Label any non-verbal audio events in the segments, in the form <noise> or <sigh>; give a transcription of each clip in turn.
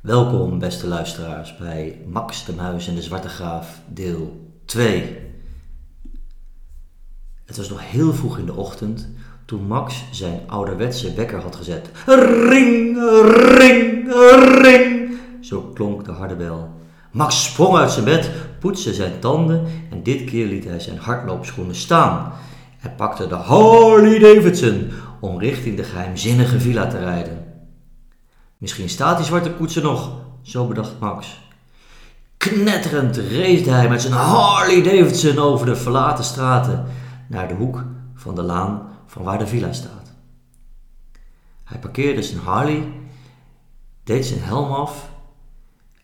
Welkom, beste luisteraars, bij Max de Muis en de Zwarte Graaf, deel 2. Het was nog heel vroeg in de ochtend toen Max zijn ouderwetse wekker had gezet. Ring, ring, ring, zo klonk de harde bel. Max sprong uit zijn bed, poetste zijn tanden en dit keer liet hij zijn hardloopschoenen staan. Hij pakte de Harley Davidson om richting de geheimzinnige villa te rijden. Misschien staat die zwarte koets er nog, zo bedacht Max. Knetterend race hij met zijn Harley Davidson over de verlaten straten naar de hoek van de laan van waar de villa staat. Hij parkeerde zijn Harley, deed zijn helm af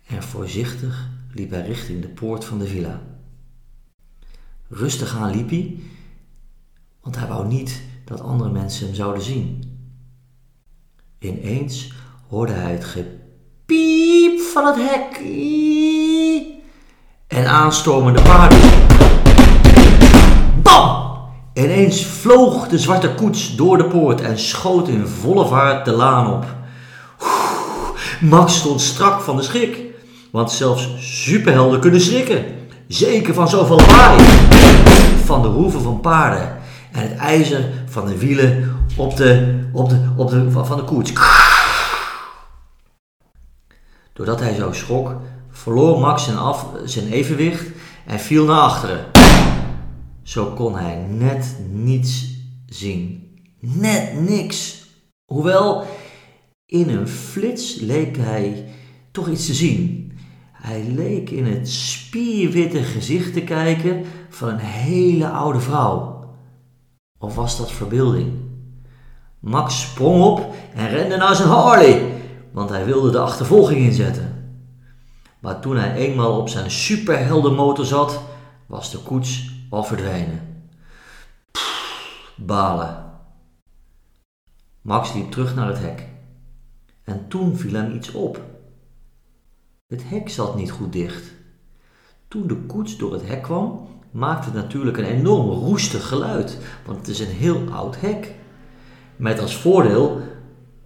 en voorzichtig liep hij richting de poort van de villa. Rustig aan liep hij, want hij wou niet dat andere mensen hem zouden zien. Ineens hoorde hij het gepiep van het hek en aanstormende paarden. Bam! Ineens vloog de zwarte koets door de poort en schoot in volle vaart de laan op. Max stond strak van de schrik, want zelfs superhelden kunnen schrikken. Zeker van zoveel lawaai. Van de hoeven van paarden en het ijzer van de wielen op de, op de, op de, van de koets. Doordat hij zo schrok, verloor Max zijn, af, zijn evenwicht en viel naar achteren. Zo kon hij net niets zien. Net niks. Hoewel, in een flits leek hij toch iets te zien. Hij leek in het spierwitte gezicht te kijken van een hele oude vrouw. Of was dat verbeelding? Max sprong op en rende naar zijn Harley want hij wilde de achtervolging inzetten. Maar toen hij eenmaal op zijn superheldenmotor zat, was de koets al verdwenen. Balen. Max liep terug naar het hek. En toen viel hem iets op. Het hek zat niet goed dicht. Toen de koets door het hek kwam, maakte het natuurlijk een enorm roestig geluid, want het is een heel oud hek. Met als voordeel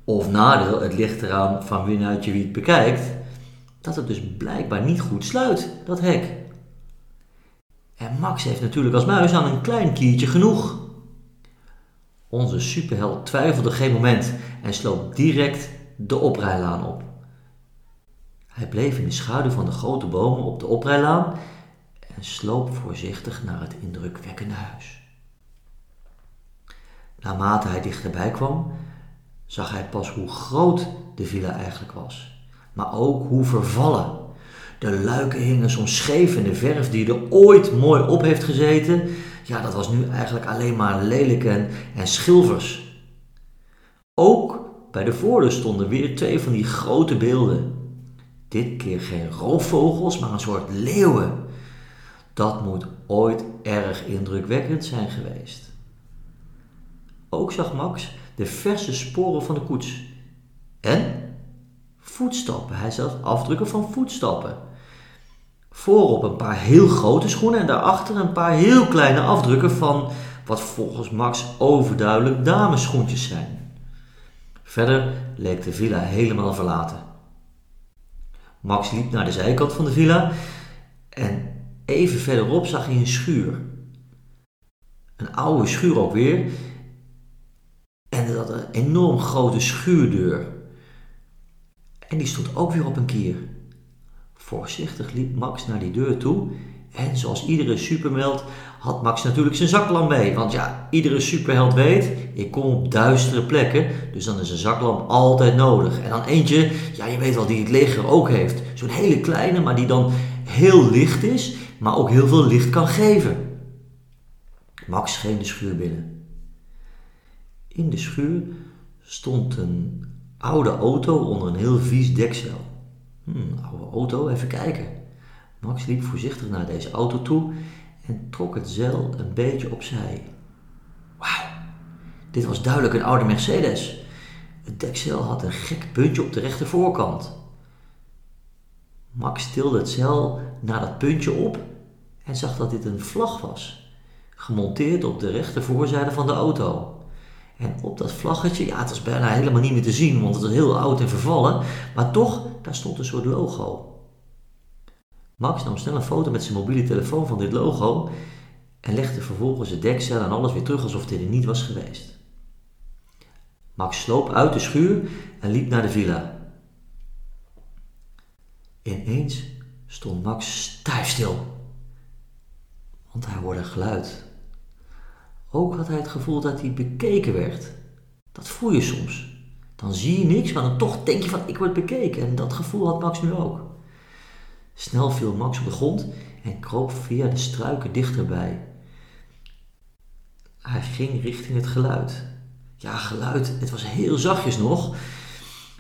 of nadeel, het ligt eraan van wie je wie het bekijkt, dat het dus blijkbaar niet goed sluit, dat hek. En Max heeft natuurlijk als muis aan een klein kiertje genoeg. Onze superheld twijfelde geen moment en sloop direct de oprijlaan op. Hij bleef in de schaduw van de grote bomen op de oprijlaan en sloop voorzichtig naar het indrukwekkende huis. Naarmate hij dichterbij kwam, zag hij pas hoe groot de villa eigenlijk was, maar ook hoe vervallen. De luiken hingen soms scheef en de verf die er ooit mooi op heeft gezeten, ja, dat was nu eigenlijk alleen maar lelijk en, en schilvers. Ook bij de voordeur stonden weer twee van die grote beelden. Dit keer geen roofvogels, maar een soort leeuwen. Dat moet ooit erg indrukwekkend zijn geweest. Ook zag Max de verse sporen van de koets. En voetstappen. Hij zag afdrukken van voetstappen. Voorop een paar heel grote schoenen en daarachter een paar heel kleine afdrukken van wat volgens Max overduidelijk damesschoentjes zijn. Verder leek de villa helemaal verlaten. Max liep naar de zijkant van de villa en even verderop zag hij een schuur. Een oude schuur ook weer, er had een enorm grote schuurdeur. En die stond ook weer op een kier. Voorzichtig liep Max naar die deur toe. En zoals iedere superheld had Max natuurlijk zijn zaklamp mee. Want ja, iedere superheld weet, ik kom op duistere plekken. Dus dan is een zaklamp altijd nodig. En dan eentje, ja je weet wel, die het leger ook heeft. Zo'n hele kleine, maar die dan heel licht is, maar ook heel veel licht kan geven. Max scheen de schuur binnen. In de schuur stond een oude auto onder een heel vies deksel. Hmm, oude auto, even kijken. Max liep voorzichtig naar deze auto toe en trok het zeil een beetje opzij. Wauw, dit was duidelijk een oude Mercedes. Het deksel had een gek puntje op de rechter voorkant. Max tilde het zeil naar dat puntje op en zag dat dit een vlag was, gemonteerd op de rechter voorzijde van de auto. En op dat vlaggetje, ja, het was bijna helemaal niet meer te zien, want het was heel oud en vervallen. Maar toch, daar stond een soort logo. Max nam snel een foto met zijn mobiele telefoon van dit logo en legde vervolgens het deksel en alles weer terug alsof dit er niet was geweest. Max sloop uit de schuur en liep naar de villa. Ineens stond Max stijfstil, want hij hoorde geluid. Ook had hij het gevoel dat hij bekeken werd. Dat voel je soms. Dan zie je niks, maar dan toch denk je van ik word bekeken. En dat gevoel had Max nu ook. Snel viel Max op de grond en kroop via de struiken dichterbij. Hij ging richting het geluid. Ja, geluid, het was heel zachtjes nog,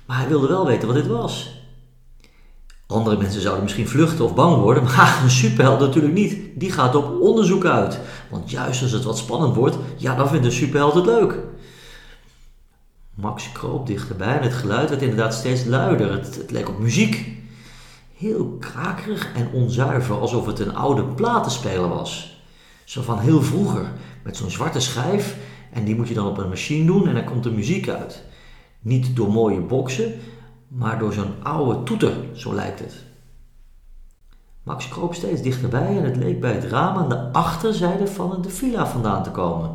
maar hij wilde wel weten wat dit was. Andere mensen zouden misschien vluchten of bang worden, maar <laughs> een superheld natuurlijk niet. Die gaat op onderzoek uit. Want juist als het wat spannend wordt, ja, dan vindt een superheld het leuk. Max kroop dichterbij en het geluid werd inderdaad steeds luider. Het, het leek op muziek. Heel krakerig en onzuiver, alsof het een oude platenspeler was. Zo van heel vroeger, met zo'n zwarte schijf en die moet je dan op een machine doen en dan komt er muziek uit. Niet door mooie boksen, maar door zo'n oude toeter, zo lijkt het. Max kroop steeds dichterbij en het leek bij het raam aan de achterzijde van de villa vandaan te komen.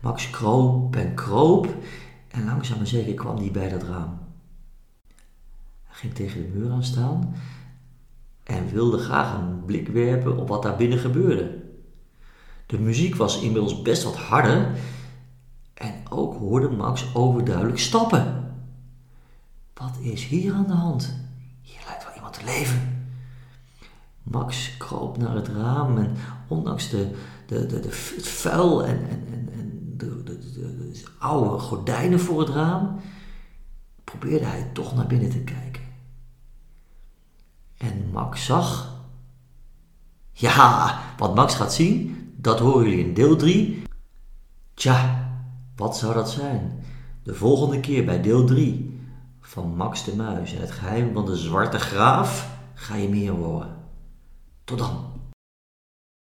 Max kroop en kroop en langzaam maar zeker kwam hij bij dat raam. Hij ging tegen de muur aan staan en wilde graag een blik werpen op wat daar binnen gebeurde. De muziek was inmiddels best wat harder en ook hoorde Max overduidelijk stappen. Wat is hier aan de hand? Hier lijkt wel iemand te leven. Max kroop naar het raam en ondanks de, de, de, de het vuil en, en, en, en de, de, de, oude gordijnen voor het raam, probeerde hij toch naar binnen te kijken. En Max zag. Ja, wat Max gaat zien, dat horen jullie in deel 3. Tja, wat zou dat zijn? De volgende keer bij deel 3 van Max de Muis en het geheim van de zwarte graaf ga je meer horen. Tot dan.